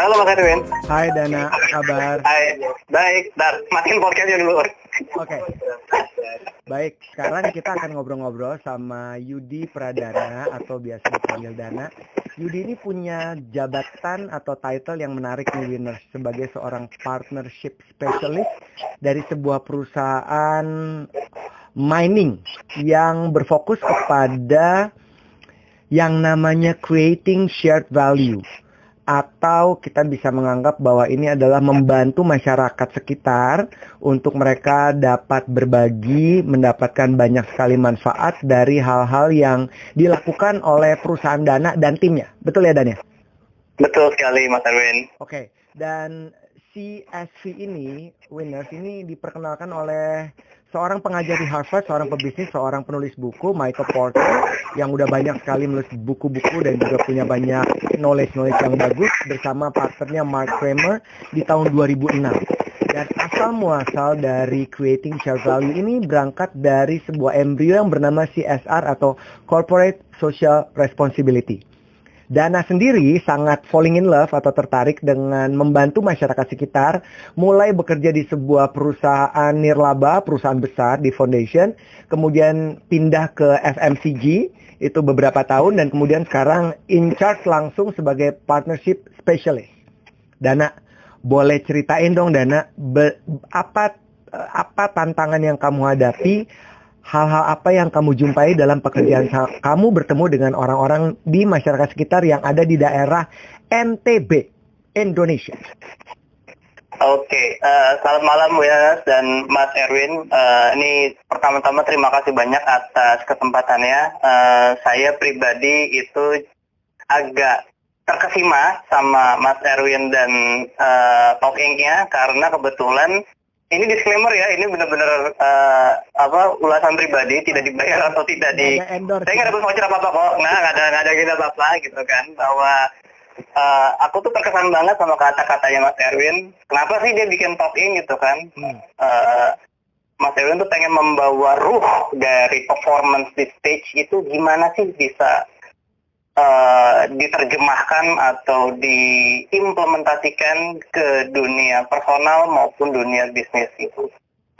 Halo Mas Erwin. Hai Dana, apa kabar? Hai, baik. Dar, matiin podcastnya dulu. Oke. Baik, sekarang kita akan ngobrol-ngobrol sama Yudi Pradana atau biasa dipanggil Dana. Yudi ini punya jabatan atau title yang menarik nih Winners sebagai seorang partnership specialist dari sebuah perusahaan mining yang berfokus kepada yang namanya creating shared value atau kita bisa menganggap bahwa ini adalah membantu masyarakat sekitar untuk mereka dapat berbagi, mendapatkan banyak sekali manfaat dari hal-hal yang dilakukan oleh perusahaan dana dan timnya. Betul ya Dan ya? Betul sekali Mas Erwin. Oke, dan CSV ini, Winners ini diperkenalkan oleh seorang pengajar di Harvard, seorang pebisnis, seorang penulis buku, Michael Porter, yang udah banyak sekali menulis buku-buku dan juga punya banyak knowledge-knowledge yang bagus bersama partnernya Mark Kramer di tahun 2006. Dan asal muasal dari creating share value ini berangkat dari sebuah embrio yang bernama CSR atau Corporate Social Responsibility. Dana sendiri sangat falling in love atau tertarik dengan membantu masyarakat sekitar mulai bekerja di sebuah perusahaan nirlaba, perusahaan besar di foundation, kemudian pindah ke FMCG itu beberapa tahun dan kemudian sekarang in charge langsung sebagai partnership specialist. Dana, boleh ceritain dong Dana apa apa tantangan yang kamu hadapi hal-hal apa yang kamu jumpai dalam pekerjaan kamu bertemu dengan orang-orang di masyarakat sekitar yang ada di daerah NTB, Indonesia? Oke, okay. uh, eh, selamat malam ya dan Mas Erwin. Uh, ini pertama-tama terima kasih banyak atas kesempatannya. Uh, saya pribadi itu agak terkesima sama Mas Erwin dan uh, talkingnya karena kebetulan ini disclaimer ya, ini benar-benar uh, apa ulasan pribadi, tidak dibayar atau tidak di. Saya nggak ada sponsor apa apa kok, nah nggak ada nggak ada gitu apa apa gitu kan, bahwa uh, aku tuh terkesan banget sama kata-katanya Mas Erwin. Kenapa sih dia bikin talking gitu kan? Hmm. Uh, Mas Erwin tuh pengen membawa ruh dari performance di stage itu gimana sih bisa uh, diterjemahkan atau diimplementasikan ke dunia personal maupun dunia bisnis itu.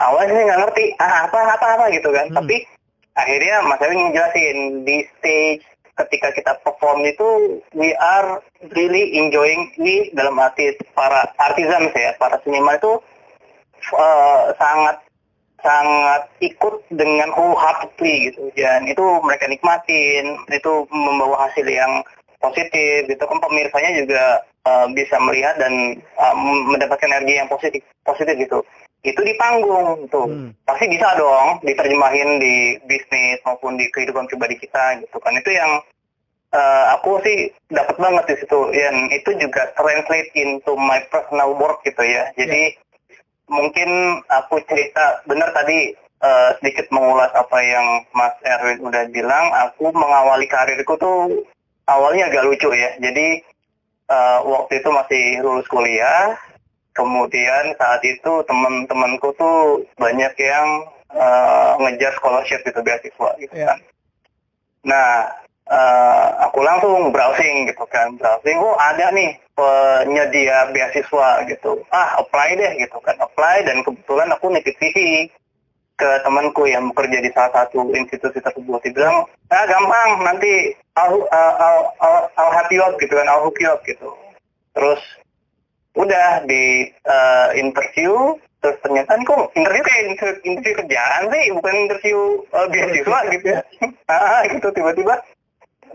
Awalnya sih nggak ngerti ah, apa apa apa gitu kan, hmm. tapi akhirnya Mas Erwin ngejelasin di stage ketika kita perform itu we are really enjoying ini dalam arti para artisan ya para seniman itu uh, sangat sangat ikut dengan wholeheartedly gitu. Dan itu mereka nikmatin. Itu membawa hasil yang positif gitu kan. Pemirsanya juga uh, bisa melihat dan uh, mendapatkan energi yang positif positif gitu. Itu di panggung tuh. Hmm. pasti bisa dong diterjemahin di bisnis maupun di kehidupan pribadi kita gitu kan. Itu yang uh, aku sih dapat banget di situ. Dan itu juga translate into my personal work gitu ya. Jadi yeah mungkin aku cerita benar tadi uh, sedikit mengulas apa yang Mas Erwin udah bilang. Aku mengawali karirku tuh awalnya agak lucu ya. Jadi uh, waktu itu masih lulus kuliah. Kemudian saat itu teman-temanku tuh banyak yang uh, ngejar scholarship gitu beasiswa gitu yeah. kan. Nah uh, aku langsung browsing gitu kan browsing oh ada nih penyedia beasiswa gitu. Ah apply deh gitu kan apply dan kebetulan aku nitip CV ke temanku yang bekerja di salah satu institusi tersebut. Dia bilang ah gampang nanti I'll, I'll, I'll help you out gitu kan you up gitu. Terus udah di uh, interview terus ternyata kok interview kayak interview, interview kerjaan sih bukan interview uh, beasiswa gitu ya? Ah gitu tiba-tiba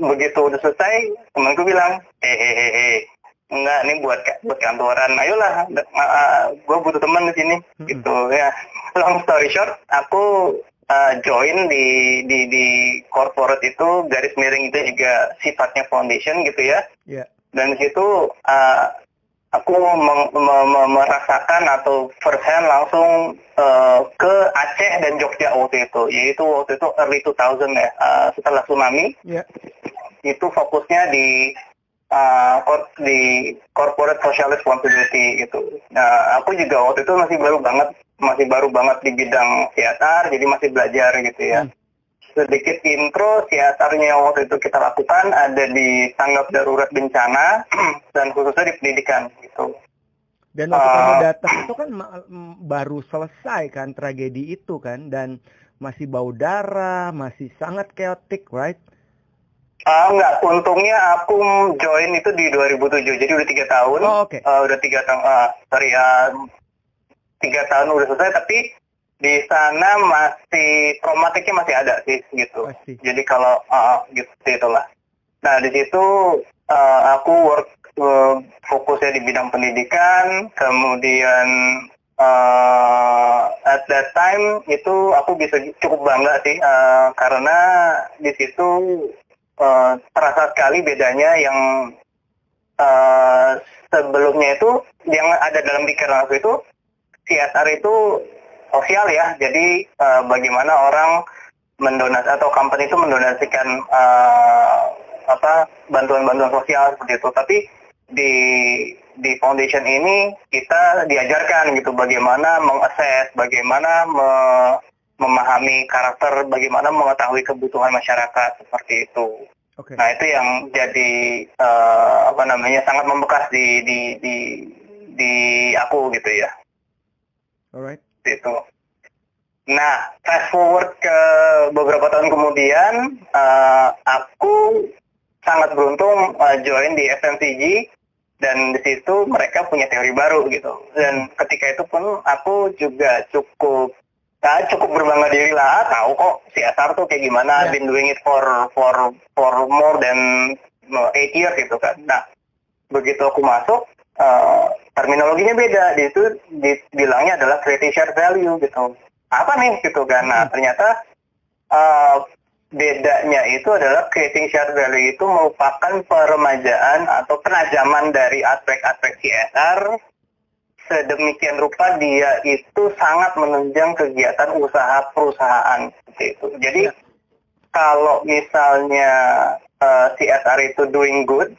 begitu udah selesai temanku bilang hehehe enggak nih buat buat kantoran ayolah uh, gue butuh teman di sini hmm. gitu ya long story short aku uh, join di di di corporate itu garis miring itu juga sifatnya foundation gitu ya yeah. dan di situ uh, aku merasakan atau first hand langsung uh, ke Aceh dan Jogja waktu itu yaitu waktu itu early 2000 ya uh, setelah tsunami yeah itu fokusnya di uh, di corporate social responsibility gitu. Nah, aku juga waktu itu masih baru banget, masih baru banget di bidang teater, jadi masih belajar gitu ya. Hmm. sedikit intro CSR-nya waktu itu kita lakukan ada di tanggap darurat bencana dan khususnya di pendidikan gitu. Dan waktu kamu datang itu kan baru selesai kan tragedi itu kan dan masih bau darah, masih sangat chaotic, right? Uh, enggak, untungnya aku join itu di 2007, jadi udah tiga tahun. Oh, oke. Okay. Uh, udah tiga tahun, uh, sorry, uh, tiga tahun udah selesai, tapi di sana masih traumatiknya masih ada sih, gitu. Masih. Jadi kalau, uh, gitu, itulah. Nah, di situ uh, aku work uh, fokusnya di bidang pendidikan, kemudian uh, at that time itu aku bisa cukup bangga sih, uh, karena di situ uh, terasa sekali bedanya yang uh, sebelumnya itu yang ada dalam pikiran aku itu CSR itu sosial ya. Jadi uh, bagaimana orang mendonasi atau company itu mendonasikan uh, apa bantuan-bantuan sosial seperti itu. Tapi di di foundation ini kita diajarkan gitu bagaimana mengakses, bagaimana me, memahami karakter bagaimana mengetahui kebutuhan masyarakat seperti itu. Okay. Nah itu yang jadi uh, apa namanya sangat membekas di di di di aku gitu ya. Alright. Itu. Nah fast forward ke beberapa tahun kemudian uh, aku sangat beruntung uh, join di FMCG dan di situ mereka punya teori baru gitu dan ketika itu pun aku juga cukup Nah, cukup berbangga diri lah, tahu kok CSR tuh kayak gimana, yeah. been doing it for for for more than eight years gitu kan. Nah, begitu aku masuk, uh, terminologinya beda, di itu dibilangnya adalah creating shared value gitu. Apa nih gitu kan? Nah, hmm. ternyata uh, bedanya itu adalah creating shared value itu merupakan peremajaan atau penajaman dari aspek-aspek CSR sedemikian rupa dia itu sangat menunjang kegiatan usaha perusahaan seperti itu. Jadi ya. kalau misalnya uh, eh, CSR itu doing good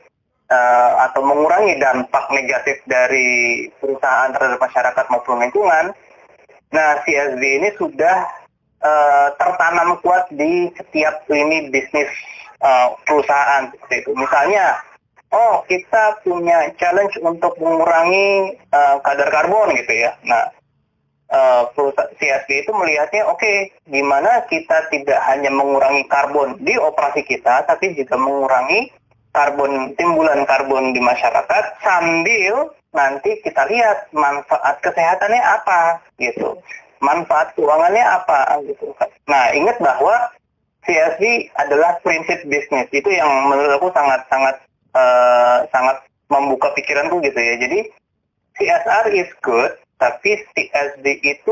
uh, atau mengurangi dampak negatif dari perusahaan terhadap masyarakat maupun lingkungan, nah CSV ini sudah uh, tertanam kuat di setiap lini bisnis uh, perusahaan seperti itu. Misalnya oh kita punya challenge untuk mengurangi uh, kadar karbon gitu ya. Nah, uh, perusahaan CSB itu melihatnya oke, okay, gimana kita tidak hanya mengurangi karbon di operasi kita, tapi juga mengurangi karbon timbulan karbon di masyarakat sambil nanti kita lihat manfaat kesehatannya apa gitu, manfaat keuangannya apa gitu. Nah, ingat bahwa CSV adalah prinsip bisnis itu yang menurut aku sangat sangat uh, sangat membuka pikiranku gitu ya. Jadi CSR is good, tapi CSD itu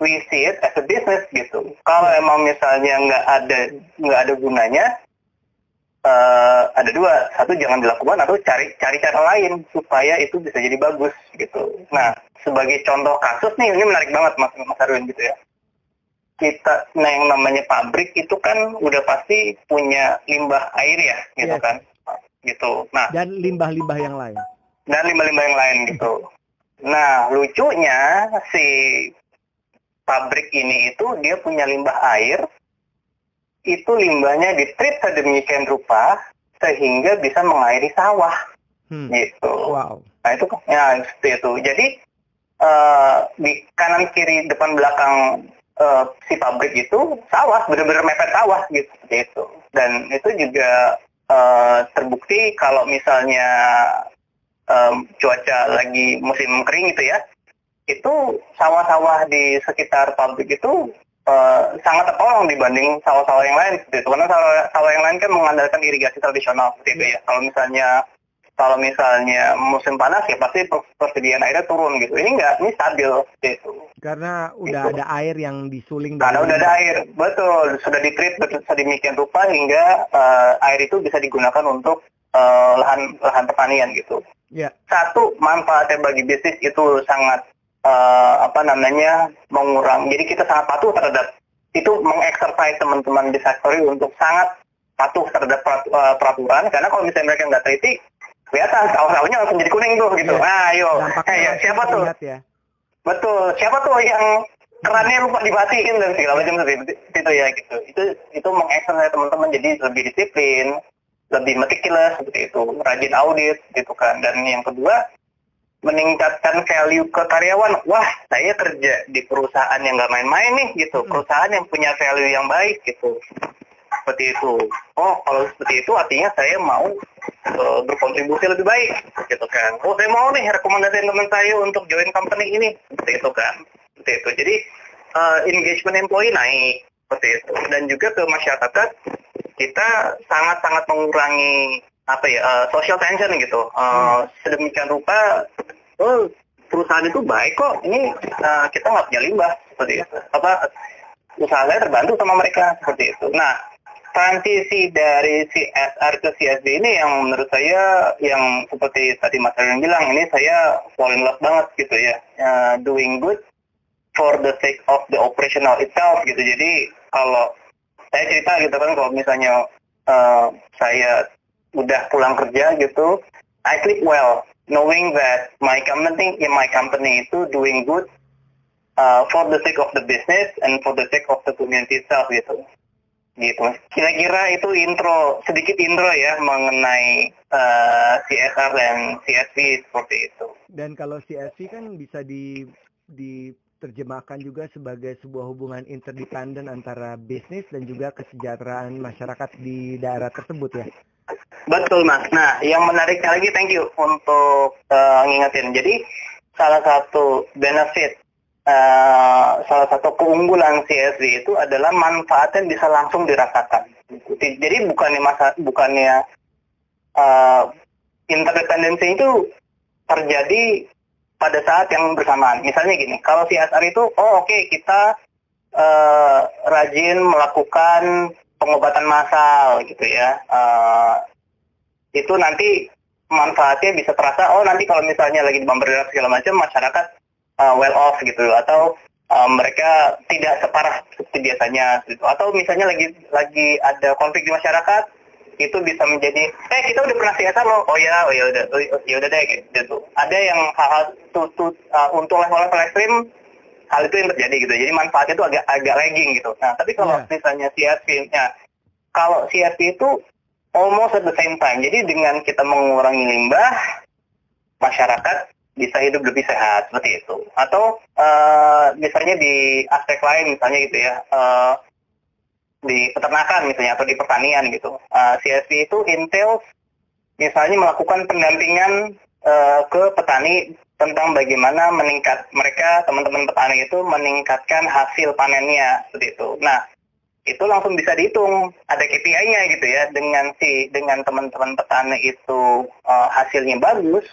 we see it as a business gitu. Kalau emang misalnya nggak ada nggak ada gunanya, uh, ada dua, satu jangan dilakukan atau cari cari cara lain supaya itu bisa jadi bagus gitu. Nah sebagai contoh kasus nih ini menarik banget mas Mas Arwin gitu ya. Kita nah yang namanya pabrik itu kan udah pasti punya limbah air ya gitu yes. kan gitu. Nah, dan limbah-limbah yang lain. Dan limbah-limbah yang lain gitu. Nah, lucunya si pabrik ini itu dia punya limbah air itu limbahnya ditreat sedemikian rupa sehingga bisa mengairi sawah hmm. gitu. Wow. Nah itu ya seperti itu. Jadi uh, di kanan kiri depan belakang uh, si pabrik itu sawah benar-benar mepet sawah gitu seperti itu. Dan itu juga uh, terbukti kalau misalnya um, cuaca lagi musim kering gitu ya, itu sawah-sawah di sekitar pabrik itu uh, sangat tertolong dibanding sawah-sawah yang lain seperti itu. Karena sawah, sawah yang lain kan mengandalkan irigasi tradisional seperti itu ya. Kalau misalnya kalau misalnya musim panas ya pasti persediaan airnya turun gitu. Ini enggak, ini stabil gitu. Karena udah gitu. ada air yang disuling Karena udah ada air, betul. Sudah ditreat sedemikian rupa hingga uh, air itu bisa digunakan untuk uh, lahan lahan pertanian gitu. Yeah. Satu manfaatnya bagi bisnis itu sangat uh, apa namanya mengurang. Jadi kita sangat patuh terhadap itu mengeksersis teman-teman di sektor untuk sangat patuh terhadap peraturan karena kalau misalnya mereka nggak teliti kelihatan sawah-sawahnya langsung jadi kuning tuh gitu. Yeah. Nah, ayo. Eh, ya, siapa tuh? Ya. Betul. Siapa tuh yang kerannya lupa dimatiin dan segala macam seperti itu ya gitu itu itu mengeksternal teman-teman jadi lebih disiplin lebih meticulous seperti itu rajin audit gitu kan dan yang kedua meningkatkan value ke karyawan. Wah saya kerja di perusahaan yang nggak main-main nih gitu. Perusahaan yang punya value yang baik gitu. Seperti itu. Oh kalau seperti itu artinya saya mau uh, berkontribusi lebih baik gitu kan. Oh saya mau nih rekomendasi teman saya untuk join company ini seperti itu kan. Seperti itu. Jadi uh, engagement employee naik seperti itu. Dan juga ke masyarakat kita sangat-sangat mengurangi apa ya uh, social tension gitu. Uh, sedemikian rupa oh perusahaan itu baik kok. Ini uh, kita nggak punya limbah seperti itu. Apa usaha saya terbantu sama mereka seperti itu. Nah transisi dari CSR ke CSD ini yang menurut saya yang seperti tadi Mas Aryan bilang ini saya fall in love banget gitu ya. Uh, doing good for the sake of the operational itself gitu. Jadi kalau saya cerita gitu kan kalau misalnya uh, saya udah pulang kerja gitu I sleep well knowing that my company in my company itu doing good uh, for the sake of the business and for the sake of the community itself gitu gitu. Kira-kira itu intro sedikit intro ya mengenai uh, CSR dan CSV seperti itu. Dan kalau CSV kan bisa di diterjemahkan juga sebagai sebuah hubungan interdependen antara bisnis dan juga kesejahteraan masyarakat di daerah tersebut ya. Betul mas. Nah, yang menariknya lagi, thank you untuk uh, ngingetin. Jadi salah satu benefit uh, salah satu keunggulan CSV itu adalah manfaatnya bisa langsung dirasakan. Jadi bukannya masa bukannya uh, interdependensi itu terjadi pada saat yang bersamaan. Misalnya gini, kalau CSR itu, oh oke okay, kita uh, rajin melakukan pengobatan massal gitu ya. Uh, itu nanti manfaatnya bisa terasa, oh nanti kalau misalnya lagi di bombardir segala macam, masyarakat uh, well off gitu. Atau uh, mereka tidak separah seperti biasanya gitu. Atau misalnya lagi lagi ada konflik di masyarakat itu bisa menjadi eh kita udah pernah siasat loh. Oh ya oh ya udah oh, ya udah deh gitu. Ada yang hal-hal tuh uh, untuk level-level ekstrim hal itu yang terjadi gitu. Jadi manfaatnya itu agak agak lagging gitu. Nah tapi kalau yeah. misalnya CSP ya kalau CSP itu almost at the same time. Jadi dengan kita mengurangi limbah masyarakat bisa hidup lebih sehat seperti itu. Atau uh, misalnya di aspek lain misalnya gitu ya uh, di peternakan misalnya atau di pertanian gitu. Uh, CSP itu entails misalnya melakukan pendampingan uh, ke petani tentang bagaimana meningkat mereka teman-teman petani itu meningkatkan hasil panennya seperti itu. Nah itu langsung bisa dihitung ada KPI-nya gitu ya dengan si dengan teman-teman petani itu uh, hasilnya bagus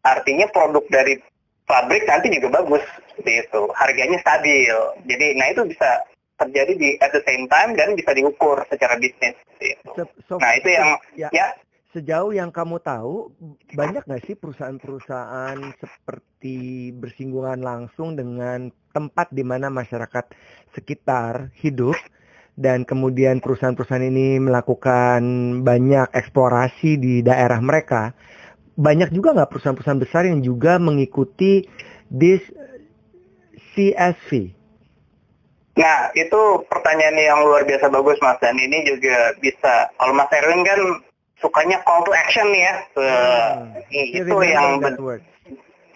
artinya produk dari pabrik nanti juga bagus seperti itu harganya stabil. Jadi nah itu bisa terjadi di at the same time dan bisa diukur secara bisnis itu. So, so, nah itu yang ya, ya. sejauh yang kamu tahu banyak nggak sih perusahaan-perusahaan seperti bersinggungan langsung dengan tempat di mana masyarakat sekitar hidup dan kemudian perusahaan-perusahaan ini melakukan banyak eksplorasi di daerah mereka banyak juga nggak perusahaan-perusahaan besar yang juga mengikuti this CSV? Nah, itu pertanyaan yang luar biasa bagus Mas dan ini juga bisa kalau Mas Erwin kan sukanya call to action ya. Hmm. itu yang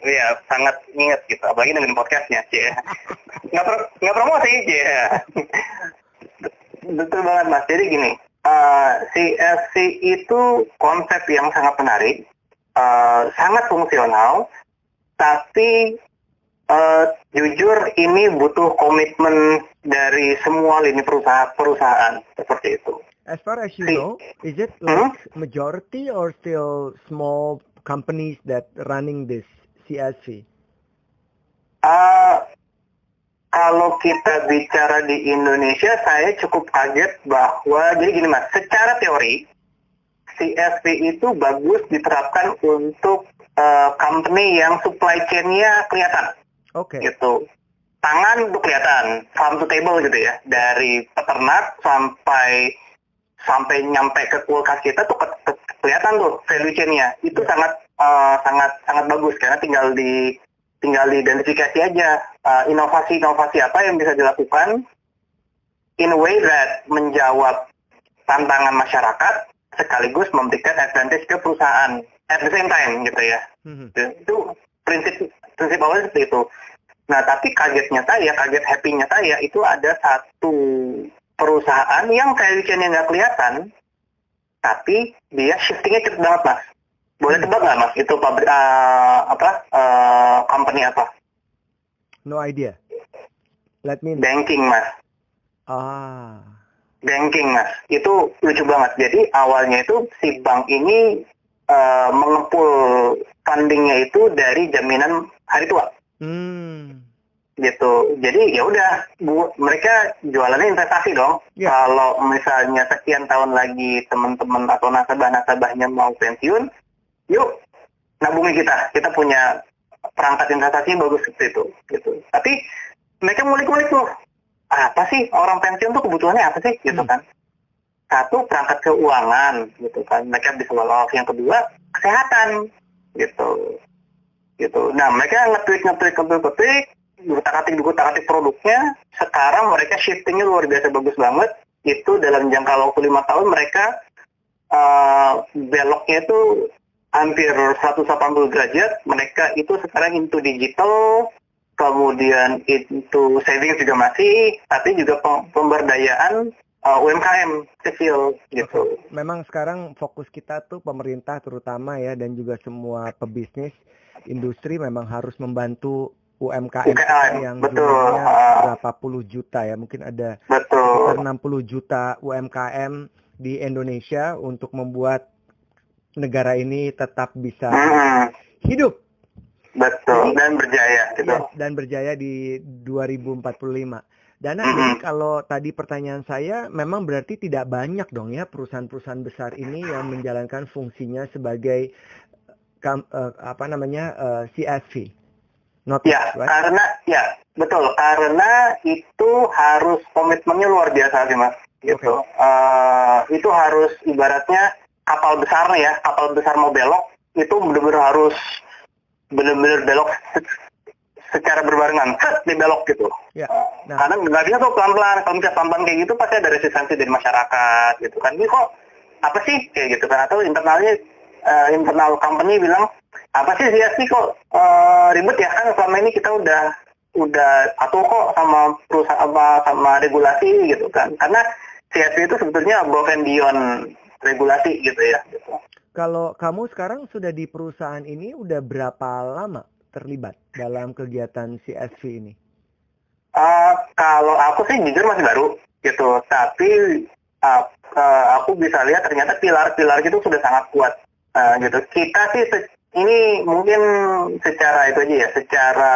Iya, sangat ingat gitu, apalagi dengan podcastnya, sih. nggak, pro, nggak promosi, ya. Betul banget, Mas. Jadi gini, uh, CSC itu konsep yang sangat menarik uh, sangat fungsional, tapi uh, jujur ini butuh komitmen dari semua lini perusahaan perusahaan seperti itu. As far as you know, is it hmm? like hmm? majority or still small companies that running this CSV? Uh, kalau kita bicara di Indonesia, saya cukup kaget bahwa jadi gini mas, secara teori CSP itu bagus diterapkan untuk uh, company yang supply chain-nya kelihatan. Oke. Okay. Gitu. Tangan itu kelihatan, farm to table gitu ya. Dari peternak sampai sampai nyampe ke kulkas kita tuh ke, ke, kelihatan tuh value chain-nya. Itu yeah. sangat uh, sangat sangat bagus karena tinggal di tinggal diidentifikasi aja uh, inovasi-inovasi apa yang bisa dilakukan in a way that menjawab tantangan masyarakat sekaligus memberikan advantage ke perusahaan at the same time gitu ya. Mhm. Itu prinsip prinsip awalnya seperti itu. Nah, tapi kagetnya saya, kaget happy-nya saya itu ada satu perusahaan yang valuation-nya nggak kelihatan, tapi dia shiftingnya cepet banget, Mas. Boleh tebak nggak, Mas? Itu pabrik eh, apa? eh, company apa? No idea. Let me know. Banking, Mas. Ah. Banking, Mas. Itu lucu banget. Jadi awalnya itu si bank ini eh, mengepul fundingnya itu dari jaminan hari tua. Hmm. gitu. Jadi ya udah, bu, mereka jualannya investasi dong. Ya. Kalau misalnya sekian tahun lagi teman-teman atau nasabah-nasabahnya mau pensiun, yuk nabungi kita. Kita punya perangkat investasi yang bagus seperti itu. Gitu. Tapi mereka ngulik-ngulik tuh, apa sih orang pensiun tuh kebutuhannya apa sih, gitu Hmm. kan? Satu perangkat keuangan, gitu kan. Mereka bisa off. Yang kedua kesehatan, gitu gitu. Nah mereka ngetweet ngetweet ngetweet ngetweet, gutak atik gutak atik produknya. Sekarang mereka shiftingnya luar biasa bagus banget. Itu dalam jangka waktu lima tahun mereka uh, beloknya itu hampir 180 derajat. Mereka itu sekarang into digital, kemudian itu savings juga masih, tapi juga pem- pemberdayaan uh, UMKM kecil gitu. Memang sekarang fokus kita tuh pemerintah terutama ya dan juga semua pebisnis industri memang harus membantu UMKM UMKM, yang betul. jumlahnya Ah. berapa puluh juta ya mungkin ada Betul. sekitar 60 juta UMKM di Indonesia untuk membuat negara ini tetap bisa Mm-mm. hidup Betul, Jadi- dan berjaya gitu. Yes, dan berjaya di 2045. Dana, Mhm. jadi kalau tadi pertanyaan saya, memang berarti tidak banyak dong ya perusahaan-perusahaan besar ini yang menjalankan fungsinya sebagai kam- eh, apa namanya eh, CSV. Not Ya, right? karena ya betul, karena itu harus komitmennya luar biasa sih mas. Gitu. Eh, itu harus ibaratnya kapal besar nih ya, kapal besar mau belok itu benar-benar harus benar-benar belok se- secara berbarengan, set dibelok gitu. Ya, nah. Karena nggak bisa tuh pelan-pelan, kalau misalnya pelan-pelan kayak gitu pasti ada resistensi dari masyarakat gitu kan. Ini kok apa sih kayak gitu kan? Atau internalnya eh, internal company bilang apa sih CSP kok eh, ribet ya kan selama ini kita udah udah patuh kok sama perusahaan sama, sama regulasi gitu kan. Karena CSP itu sebetulnya above and beyond regulasi gitu ya. Kalau kamu sekarang sudah di perusahaan ini udah berapa lama terlibat dalam kegiatan CSV ini? Eh, kalau aku sih jujur masih baru gitu, tapi eh, eh, aku bisa lihat ternyata pilar-pilar itu sudah sangat kuat Eh, gitu. Kita sih se- ini mungkin secara itu aja ya, secara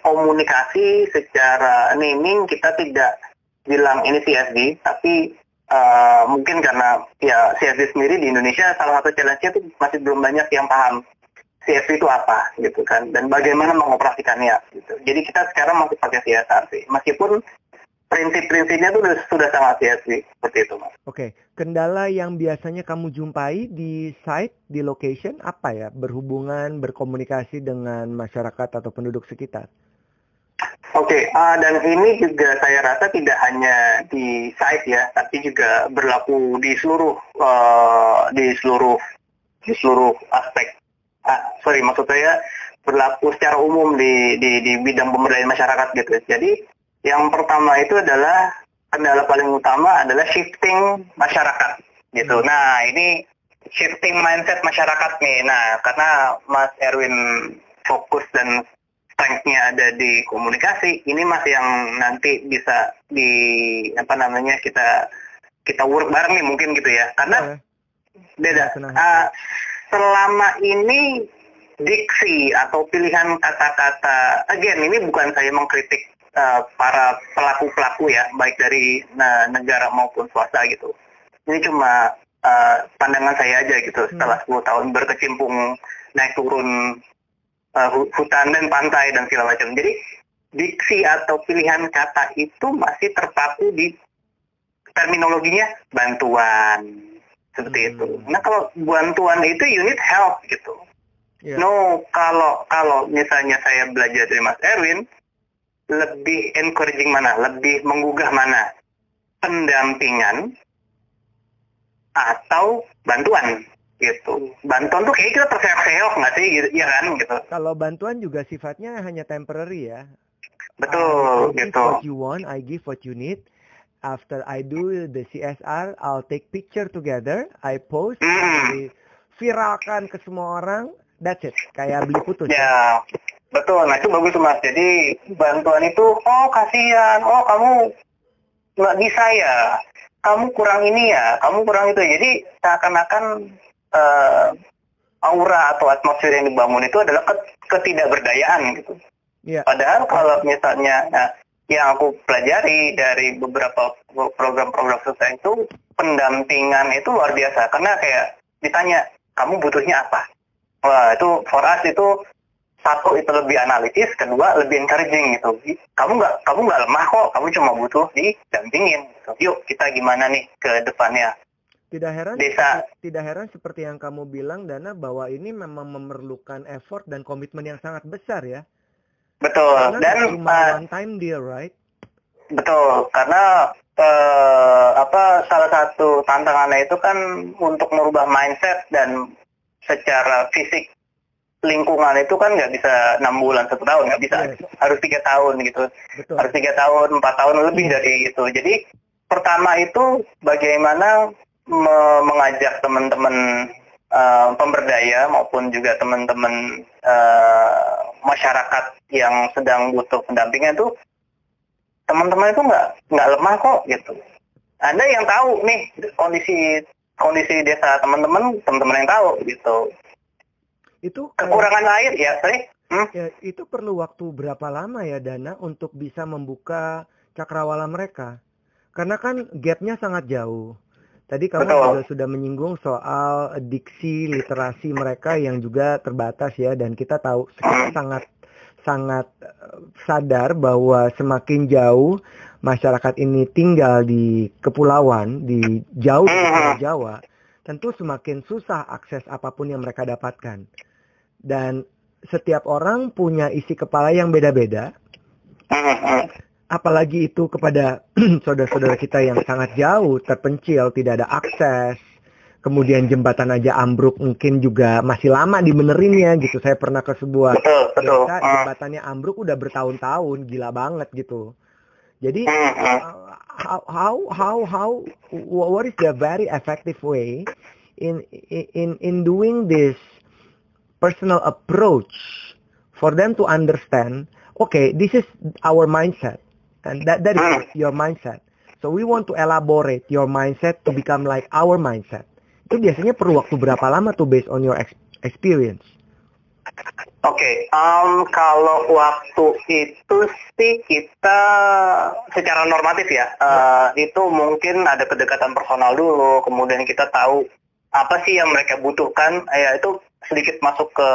komunikasi, secara naming kita tidak bilang ini CSD, tapi eh, mungkin karena ya CSD sendiri di Indonesia salah satu challenge-nya itu masih belum banyak yang paham CSV itu apa gitu kan dan bagaimana mengoperasikannya gitu. Jadi kita sekarang masih pakai CSR sih. Meskipun prinsip-prinsipnya itu sudah, sudah sangat CSV seperti itu Mas. Oke, kendala yang biasanya kamu jumpai di site, di location apa ya? Berhubungan, berkomunikasi dengan masyarakat atau penduduk sekitar? Oke, ah, dan ini juga saya rasa tidak hanya di site ya, tapi juga berlaku di seluruh eh, di seluruh di seluruh aspek. Ah, sorry, maksud saya berlaku secara umum di di, di bidang pemberdayaan masyarakat gitu. Jadi yang pertama itu adalah kendala paling utama adalah shifting masyarakat gitu. Nah ini shifting mindset masyarakat nih. Nah karena Mas Erwin fokus dan strength-nya ada di komunikasi, ini Mas yang nanti bisa di apa namanya kita kita work bareng nih mungkin gitu ya. Karena Boleh. beda. Senang. Ah, selama ini diksi atau pilihan kata-kata, again ini bukan saya mengkritik eh, para pelaku-pelaku ya, baik dari nah, negara maupun swasta gitu. Ini cuma eh, pandangan saya aja gitu. Setelah 10 tahun berkecimpung naik turun hu- hutan dan pantai dan segala macam. Jadi diksi atau pilihan kata itu masih terpaku di terminologinya bantuan seperti Hmm. itu. Nah kalau bantuan itu unit help gitu. Iya. No, kalau kalau misalnya saya belajar dari Mas Erwin, lebih encouraging mana, lebih menggugah mana, pendampingan atau bantuan gitu. Bantuan tuh kayak kita terseok-seok nggak sih, gitu, ya kan gitu. Kalau bantuan juga sifatnya hanya temporary ya. Betul, I give gitu. what you want, I give what you need. After I do the CSR, I'll take picture together, I post, Hmm. I viralkan ke semua orang. That's it. Kayak beli putus. Ya, betul. Nah itu bagus mas. Jadi bantuan itu, oh kasihan, oh kamu nggak bisa ya, kamu kurang ini ya, kamu kurang itu. Jadi seakan-akan eh, aura atau atmosfer yang dibangun itu adalah ket- ketidakberdayaan gitu. Iya. Padahal kalau misalnya nah, yang aku pelajari dari beberapa program-program sukses itu pendampingan itu luar biasa karena kayak ditanya kamu butuhnya apa? Wah itu for us itu satu itu lebih analitis, kedua lebih encouraging gitu. Kamu nggak kamu nggak lemah kok, kamu cuma butuh didampingin. Gitu. Yuk kita gimana nih ke depannya? Tidak heran, Desa. tidak heran seperti yang kamu bilang Dana bahwa ini memang memerlukan effort dan komitmen yang sangat besar ya. Betul. Karena Dan cuma uh, one time deal, right? Betul, karena eh, apa salah satu tantangannya itu kan untuk merubah mindset dan secara fisik lingkungan itu kan nggak bisa enam bulan satu tahun nggak bisa Yes. harus tiga tahun gitu Betul. harus tiga tahun empat tahun lebih dari itu jadi pertama itu bagaimana mengajak teman-teman eh, pemberdaya maupun juga teman-teman eh, masyarakat yang sedang butuh pendampingan itu teman-teman itu nggak nggak lemah kok gitu. Anda yang tahu nih kondisi kondisi desa teman-teman, teman-teman yang tahu gitu. Itu Kekurangan air ya, sorry. Hmm? ya, itu perlu waktu berapa lama ya Dana untuk bisa membuka cakrawala mereka? Karena kan gapnya sangat jauh. Tadi kamu Betul. juga sudah menyinggung soal diksi literasi mereka yang juga terbatas ya dan kita tahu kita sangat sangat eh, sadar bahwa semakin jauh masyarakat ini tinggal di kepulauan di jauh dari Pulau Jawa tentu semakin susah akses apa pun yang mereka dapatkan dan setiap orang punya isi kepala yang beda-beda Hmm, hmm. Apalagi itu kepada saudara-saudara kita yang sangat jauh, terpencil, tidak ada akses. Kemudian jembatan aja ambruk mungkin juga masih lama dibenerinnya gitu. Saya pernah ke sebuah Betul, betul. desa Hmm, jembatannya ambruk udah bertahun-tahun, gila banget gitu. Jadi hmm, hmm. uh, how how how how wh- what is the very effective way in in in doing this personal approach for them to understand okay this is our mindset and that that is your mindset. So we want to elaborate your mindset to become like our mindset. Itu biasanya perlu waktu berapa lama tuh based on your ex- experience? Oke, em, kalau waktu itu sih kita secara normatif ya, eh, itu mungkin ada kedekatan personal dulu, kemudian kita tahu apa sih yang mereka butuhkan, eh, ya itu sedikit masuk ke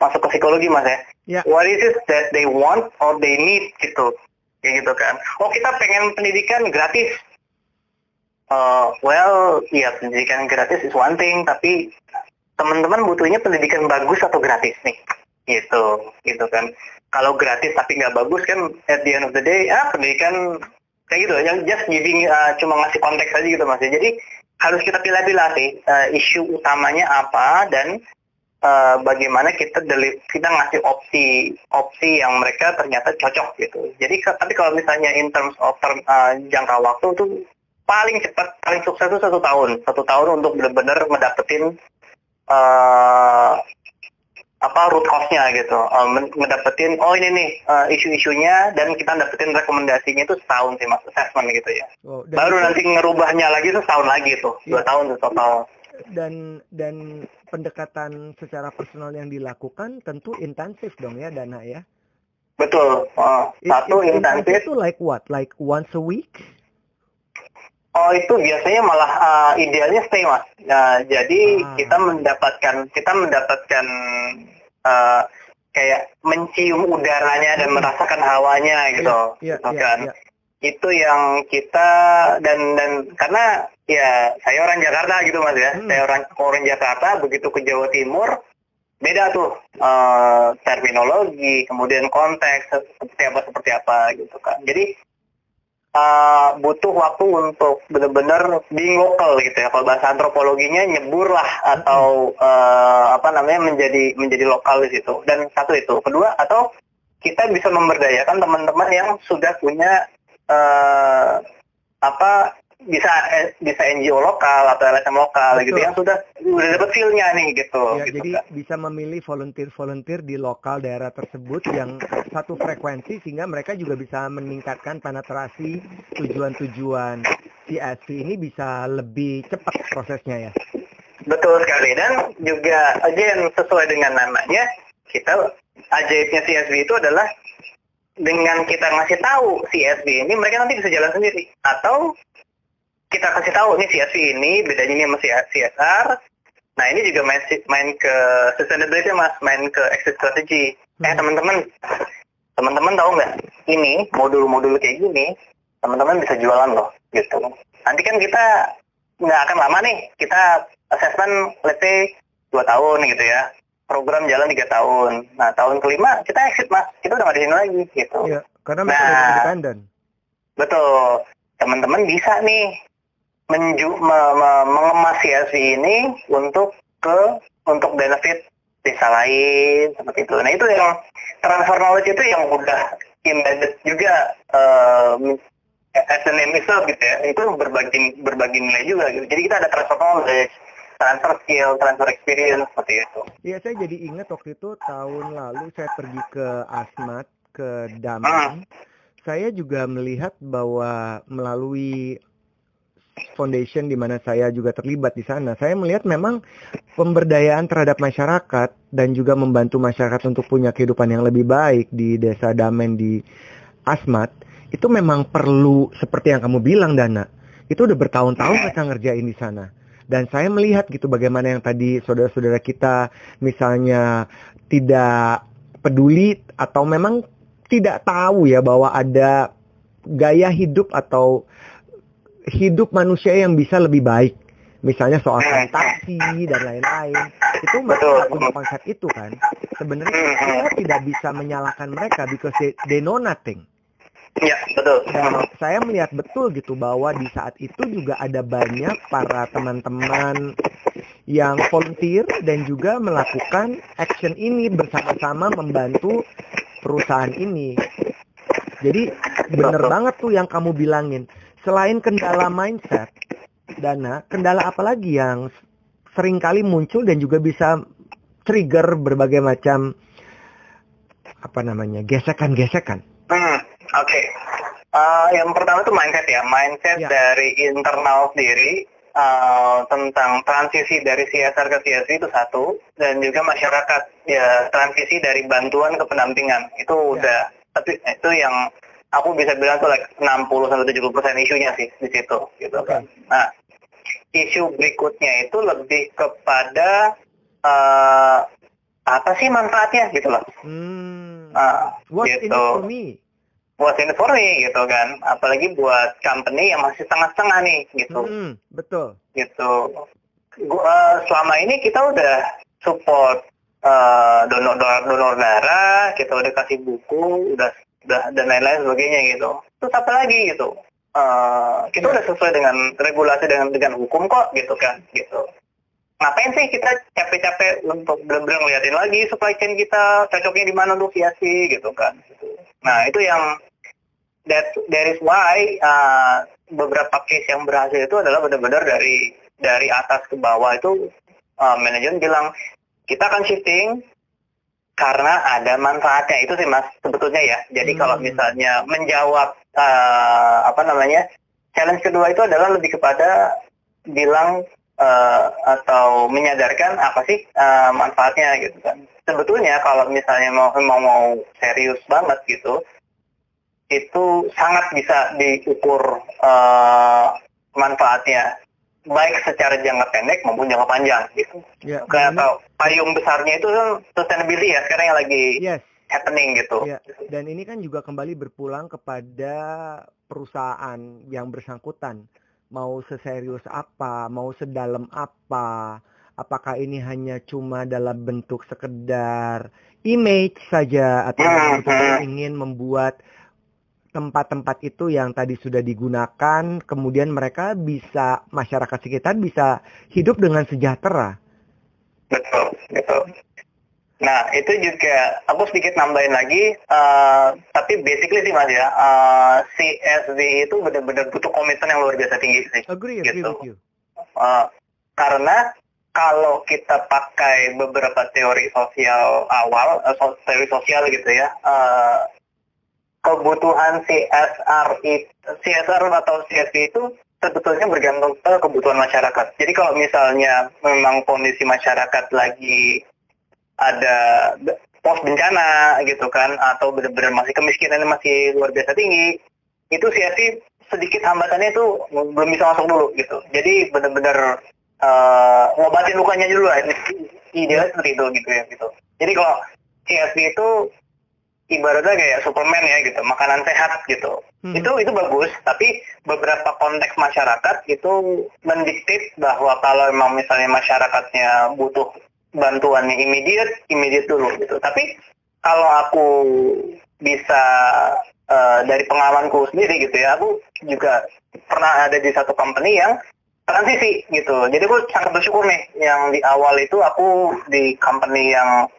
masuk ke psikologi mas ya. Ya. What is it that they want or they need gitu, kayak gitu kan? Oh kita pengen pendidikan gratis. Eh, well, ya pendidikan gratis is one thing, tapi teman-teman butuhnya pendidikan bagus atau gratis nih gitu gitu kan kalau gratis tapi nggak bagus kan at the end of the day ah pendidikan kayak gitu yang just giving uh, cuma ngasih konteks aja gitu mas jadi harus kita pilih-pilih sih uh, isu utamanya apa dan uh, bagaimana kita deli- kita ngasih opsi opsi yang mereka ternyata cocok gitu jadi tapi kalau misalnya in terms of term- uh, jangka waktu tuh paling cepat paling sukses itu satu tahun satu tahun untuk benar-benar ngedapetin eh apa root cause-nya gitu, Eh, men- ngedapetin oh ini nih eh, isu-isunya dan kita dapetin rekomendasinya itu setahun sih mas assessment gitu ya. Oh, Baru itu- nanti ngerubahnya lagi itu setahun lagi tuh, dua Iya. tahun tuh total. Dan dan pendekatan secara personal yang dilakukan tentu intensif dong ya Dana ya Betul. It- satu it- intensif. itu like what like once a week Oh itu biasanya malah eh, idealnya stay mas. Nah, jadi Ah. kita mendapatkan kita mendapatkan eh, kayak mencium udaranya dan Hmm. merasakan hawanya gitu. Iya, gitu iya, kan. iya. Itu yang kita dan dan karena ya saya orang Jakarta gitu mas ya. Hmm. Saya orang orang Jakarta begitu ke Jawa Timur beda tuh uh, terminologi, kemudian konteks seperti apa seperti apa gitu kan. Jadi uh, butuh waktu untuk benar-benar being local gitu ya. Kalau bahasa antropologinya nyebur lah atau uh, apa namanya menjadi menjadi lokal di situ. Dan satu itu, kedua atau kita bisa memberdayakan teman-teman yang sudah punya uh, apa bisa eh, bisa NGO lokal atau LSM lokal Betul. gitu yang sudah sudah dapat feel-nya nih gitu. Ya, gitu jadi kan. bisa memilih volunteer-volunteer di lokal daerah tersebut yang satu frekuensi sehingga mereka juga bisa meningkatkan penetrasi tujuan-tujuan CSV ini bisa lebih cepat prosesnya ya. Betul sekali dan juga again sesuai dengan namanya kita ajaibnya CSV itu adalah dengan kita ngasih tahu CSV ini mereka nanti bisa jalan sendiri atau kita kasih tahu nih CSV ini bedanya ini sama CSR. Nah ini juga main main ke sustainability mas, main ke exit strategy. Eh, hmm. Eh teman-teman, teman-teman tahu nggak? Ini modul-modul kayak gini, teman-teman bisa jualan loh, gitu. Nanti kan kita nggak akan lama nih, kita assessment let's say dua tahun gitu ya. Program jalan tiga tahun. Nah tahun kelima kita exit mas, kita udah nggak di sini lagi gitu. Iya, karena nah, independen. Betul, teman-teman bisa nih menju, me, me, mengemas CSV ini untuk ke untuk benefit desa lain seperti itu. Nah itu yang transfer knowledge itu yang udah embedded juga uh, as the name itself gitu ya. Itu berbagi berbagi nilai juga gitu. Jadi kita ada transfer knowledge, transfer skill, transfer experience seperti itu. Iya saya jadi ingat waktu itu tahun lalu saya pergi ke Asmat ke Daman. Hmm. Saya juga melihat bahwa melalui Foundation di mana saya juga terlibat di sana, saya melihat memang pemberdayaan terhadap masyarakat dan juga membantu masyarakat untuk punya kehidupan yang lebih baik di desa Damen di Asmat itu memang perlu seperti yang kamu bilang Dana. Itu udah bertahun-tahun mereka ngerjain di sana. Dan saya melihat gitu bagaimana yang tadi saudara-saudara kita misalnya tidak peduli atau memang tidak tahu ya bahwa ada gaya hidup atau hidup manusia yang bisa lebih baik. Misalnya soal sanitasi dan lain-lain. Itu mereka punya konsep itu kan. Sebenarnya kita tidak bisa menyalahkan mereka because they, they know nothing. Ya, betul. Dan saya melihat betul gitu bahwa di saat itu juga ada banyak para teman-teman yang volunteer dan juga melakukan action ini bersama-sama membantu perusahaan ini. Jadi bener banget tuh yang kamu bilangin selain kendala mindset, Dana, kendala apa lagi yang sering kali muncul dan juga bisa trigger berbagai macam apa namanya gesekan-gesekan? Hmm, Oke, okay. uh, yang pertama itu mindset ya, mindset ya. dari internal sendiri uh, tentang transisi dari CSR ke CSR itu satu, dan juga masyarakat ya transisi dari bantuan ke pendampingan itu ya. udah, tapi itu yang aku bisa bilang tuh like 60 sampai 70 persen isunya sih di situ gitu kan. Nah, isu berikutnya itu lebih kepada uh, apa sih manfaatnya gitu loh. Hmm. Uh, What's gitu. in it for me? What's in it for me gitu kan. Apalagi buat company yang masih setengah-setengah nih gitu. Hmm, betul. Gitu. Gua, uh, selama ini kita udah support uh, donor, donor donor darah, kita udah kasih buku, udah dan lain-lain sebagainya gitu. Terus apa lagi gitu? Uh, kita udah sesuai dengan regulasi dengan dengan hukum kok gitu kan gitu. Ngapain sih kita capek-capek untuk benar-benar ngeliatin lagi supply chain kita cocoknya di mana untuk viasi gitu kan. Nah itu yang that that is why uh, beberapa case yang berhasil itu adalah benar-benar dari dari atas ke bawah itu uh, manajemen bilang kita akan shifting karena ada manfaatnya itu sih mas sebetulnya ya. Jadi hmm. kalau misalnya menjawab uh, apa namanya challenge kedua itu adalah lebih kepada bilang uh, atau menyadarkan apa sih uh, manfaatnya gitu kan. Sebetulnya kalau misalnya mau mau mau serius banget gitu itu sangat bisa diukur uh, manfaatnya baik secara jangka pendek maupun jangka panjang gitu. Ya, Kayak atau payung besarnya itu kan sustainability ya sekarang yang lagi yes. happening gitu. Ya. Dan ini kan juga kembali berpulang kepada perusahaan yang bersangkutan mau seserius apa, mau sedalam apa, apakah ini hanya cuma dalam bentuk sekedar image saja atau Hmm, hmm. ingin membuat tempat-tempat itu yang tadi sudah digunakan kemudian mereka bisa masyarakat sekitar bisa hidup dengan sejahtera. Betul, betul. Nah, itu juga aku sedikit nambahin lagi, eh, tapi basically sih mas ya, eh, CSV itu benar-benar butuh komitmen yang luar biasa tinggi sih. Agree, agree Gitu. with you. Eh, karena kalau kita pakai beberapa teori sosial awal, so- teori sosial gitu ya, eh, kebutuhan CSR itu, CSR atau CSV itu sebetulnya bergantung ke kebutuhan masyarakat. Jadi kalau misalnya memang kondisi masyarakat lagi ada pos bencana gitu kan, atau benar-benar masih kemiskinannya masih luar biasa tinggi, itu CSV sedikit hambatannya itu belum bisa masuk dulu gitu. Jadi benar-benar eh, ngobatin lukanya dulu lah. Idealnya seperti itu gitu ya gitu. Jadi kalau CSV itu ibaratnya kayak Superman ya gitu, makanan sehat gitu. Hmm. Itu itu bagus, tapi beberapa konteks masyarakat itu mendikte bahwa kalau memang misalnya masyarakatnya butuh bantuannya immediate, immediate dulu gitu. Tapi kalau aku bisa eh, dari pengalamanku sendiri gitu ya, aku juga pernah ada di satu company yang transisi gitu. Jadi aku sangat bersyukur nih yang di awal itu aku di company yang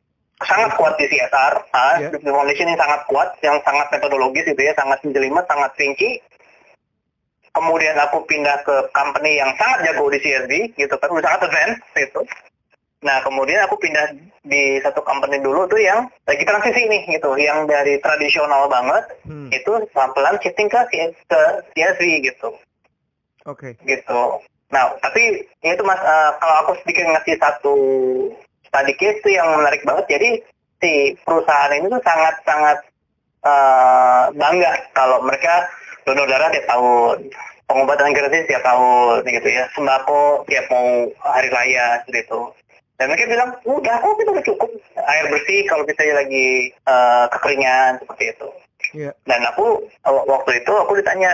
sangat kuat di CSR, ah, Ya. di foundation yang sangat kuat, yang sangat metodologis gitu ya, sangat menjelimet, sangat rinci. Kemudian aku pindah ke company yang sangat jago di CSV gitu kan, udah sangat advance gitu. Nah kemudian aku pindah di satu company dulu tuh yang lagi transisi nih gitu, yang dari tradisional banget Hmm. itu pelan-pelan shifting ke, ke gitu Oke. gitu. Nah, tapi ya itu mas, eh, kalau aku sedikit ngasih satu study case itu yang menarik banget. Jadi si perusahaan ini tuh sangat-sangat eh, bangga kalau mereka donor darah tiap tahun, pengobatan gratis tiap tahun, gitu ya, sembako tiap mau hari raya gitu. Dan mereka bilang, udah kok kita udah cukup air bersih kalau kita lagi eh, kekeringan seperti itu. Iya. Dan aku waktu itu aku ditanya,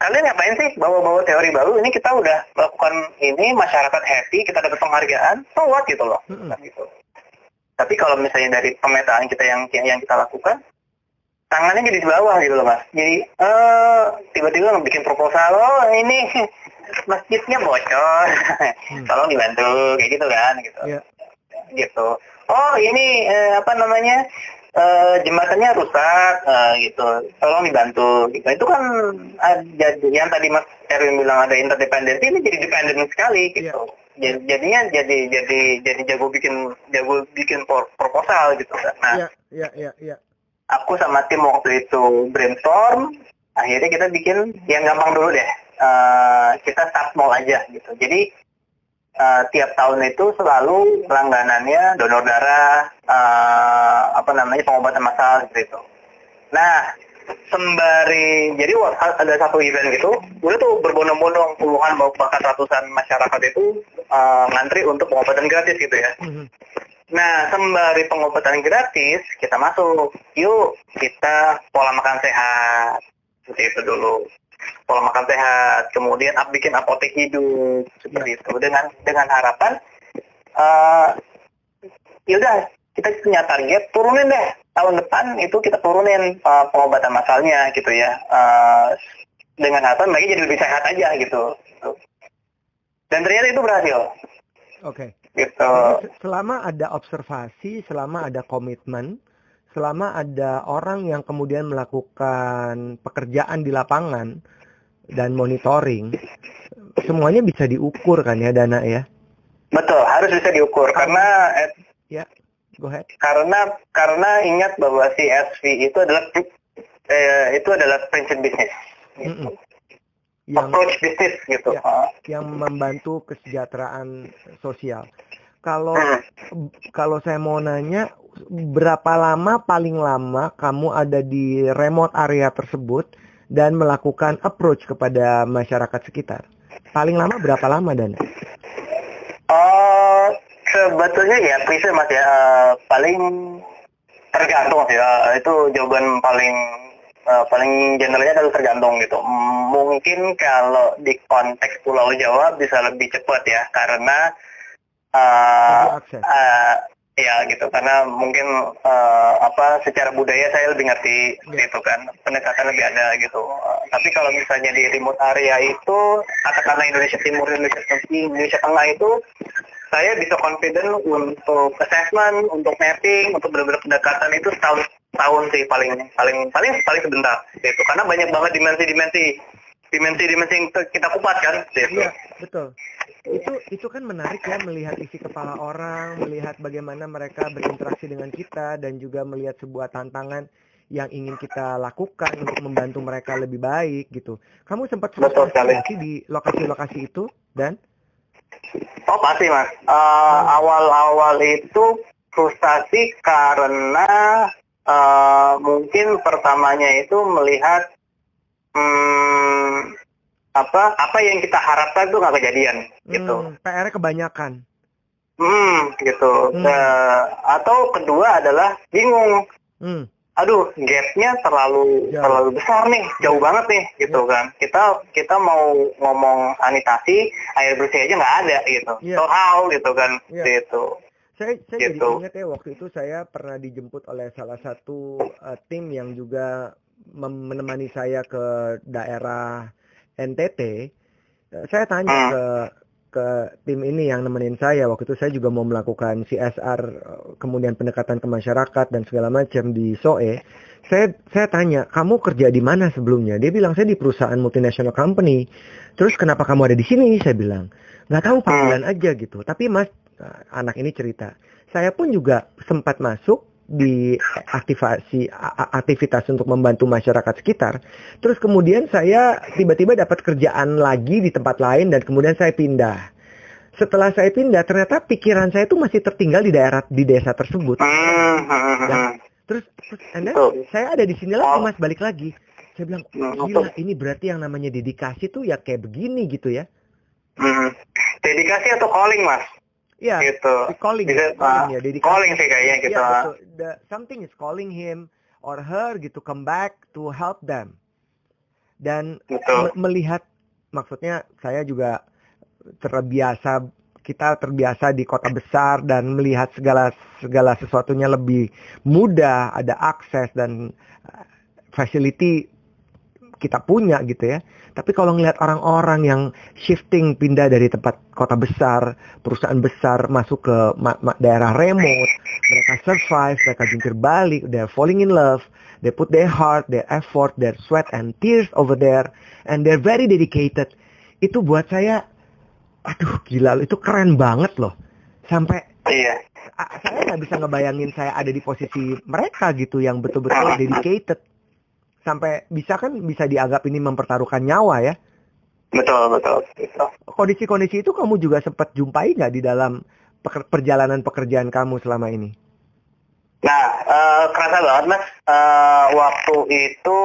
kalian ngapain sih bawa-bawa teori baru? Ini kita udah melakukan ini, masyarakat happy, kita dapat penghargaan, so what gitu loh. Mm-mm. Nah, gitu. Tapi kalau misalnya dari pemetaan kita yang yang, kita lakukan, tangannya jadi di bawah gitu loh mas. Jadi eh tiba-tiba bikin proposal, oh ini masjidnya bocor, tolong dibantu, kayak gitu kan, gitu. Iya. Gitu. Oh ini eh, apa namanya? Eh, jembatannya rusak eh, gitu. Tolong dibantu. Gitu. Itu kan eh, jadi yang tadi Mas Erwin bilang ada interdependensi ini jadi dependent sekali gitu. Iya. Jadi- jadinya jadi jadi jadi jago bikin jago bikin proposal gitu. Kan nah Iya, iya, iya, iya. aku sama tim waktu itu brainstorm akhirnya kita bikin yang gampang dulu deh. Eh, kita start small aja gitu. Jadi eh, tiap tahun itu selalu langganannya donor darah eh, apa namanya pengobatan massal seperti itu nah sembari jadi ada satu event gitu udah tuh berbondong-bondong puluhan bahkan ratusan masyarakat itu eh, ngantri untuk pengobatan gratis gitu ya Mhm. Nah, sembari pengobatan gratis, kita masuk. Yuk, kita pola makan sehat. Seperti itu dulu. Pola makan sehat. Kemudian bikin apotek hidup. Seperti itu. Dengan dengan harapan, eh yaudah, kita punya target, turunin deh. Tahun depan itu kita turunin eh, pengobatan masalnya gitu ya. Eh, dengan harapan mereka jadi lebih sehat aja gitu. Dan ternyata itu berhasil. Oke. Gitu. Jadi se- selama ada observasi, selama ada komitmen, selama ada orang yang kemudian melakukan pekerjaan di lapangan dan monitoring, semuanya bisa diukur kan ya Dana ya? Betul, harus bisa diukur karena eh, Ya, go ahead. karena karena ingat bahwa CSV itu adalah eh, itu adalah prinsip bisnis, gitu. Mm-mm. Yang approach bisnis gitu. Ya. Yang membantu kesejahteraan sosial. Kalau Hmm. kalau saya mau nanya berapa lama paling lama kamu ada di remote area tersebut dan melakukan approach kepada masyarakat sekitar? Paling lama berapa lama dan? Oh, sebetulnya ya bisa mas ya eh, paling tergantung ya itu jawaban paling eh, paling generalnya adalah tergantung gitu. Mungkin kalau di konteks Pulau Jawa bisa lebih cepat ya karena uh, uh, ya gitu. Karena mungkin uh, apa secara budaya saya lebih ngerti Ya. gitu kan. Pendekatan lebih ada gitu. Uh, tapi kalau misalnya di remote area itu katakanlah Indonesia Timur Indonesia Tengah Indonesia Tengah itu saya bisa confident untuk assessment untuk mapping untuk benar-benar pendekatan itu setahun tahun sih paling paling paling paling sebentar gitu. Karena banyak banget dimensi-dimensi dimensi-dimensi yang kita kupas kan gitu Iya, betul. Itu itu kan menarik ya melihat isi kepala orang, melihat bagaimana mereka berinteraksi dengan kita dan juga melihat sebuah tantangan yang ingin kita lakukan untuk membantu mereka lebih baik gitu. Kamu sempat sih di lokasi-lokasi itu dan Oh pasti mas. Eh, Awal-awal itu frustasi karena eh, mungkin pertamanya itu melihat hmm, apa apa yang kita harapkan itu nggak kejadian gitu. Hmm, PR kebanyakan. Hmm gitu. Hmm. Eh, atau kedua adalah bingung. Hmm, Aduh, gapnya terlalu Jauh. terlalu besar nih, jauh banget nih, gitu kan. Kita kita mau ngomong sanitasi, air bersih aja nggak ada gitu. Iya. So how gitu kan, Iya. gitu. Saya saya jadi Gitu. ingat ya waktu itu saya pernah dijemput oleh salah satu uh, tim yang juga menemani saya ke daerah NTT. Uh, Saya tanya Hmm. ke ke tim ini yang nemenin saya waktu itu saya juga mau melakukan CSR uh, kemudian pendekatan ke masyarakat dan segala macam di SOE. Saya saya tanya, "Kamu kerja di mana sebelumnya?" Dia bilang, "Saya di perusahaan multinational company." Terus kenapa kamu ada di sini? Saya bilang, "Nggak tahu panggilan aja gitu." Tapi Mas uh, anak ini cerita, saya pun juga sempat masuk di aktivasi aktivitas untuk membantu masyarakat sekitar. Terus kemudian saya tiba-tiba dapat kerjaan lagi di tempat lain dan kemudian saya pindah. Setelah saya pindah, ternyata pikiran saya itu masih tertinggal di daerah di desa tersebut. Hmm, hmm, Ya. hmm. Terus, terus and then Betul. saya ada di sini lagi Oh. mas balik lagi. Saya bilang, Hmm, gila ini berarti yang namanya dedikasi tuh ya kayak begini gitu ya. Hmm. Dedikasi atau calling mas, Ya, gitu. calling, Bisa, calling ah, ya, dedikasi. calling sih kayaknya gitu. Ya, betul. The, something is calling him or her gitu come back to help them. Dan Betul. me- melihat maksudnya saya juga terbiasa kita terbiasa di kota besar dan melihat segala segala sesuatunya lebih mudah, ada akses dan uh, facility kita punya gitu ya. Tapi kalau ngelihat orang-orang yang shifting pindah dari tempat kota besar, perusahaan besar masuk ke ma- ma- daerah remote, mereka survive, mereka jungkir balik, they're falling in love, they put their heart, their effort, their sweat and tears over there, and they're very dedicated. Itu buat saya, aduh gila, itu keren banget loh. Sampai Iya. saya nggak bisa ngebayangin saya ada di posisi mereka gitu yang betul-betul dedicated. Sampai bisa kan bisa dianggap ini mempertaruhkan nyawa ya. Betul, betul. Kondisi-kondisi itu kamu juga sempat jumpai nggak di dalam peker- perjalanan pekerjaan kamu selama ini? Nah, eh, kerasa banget mas. Eh, waktu itu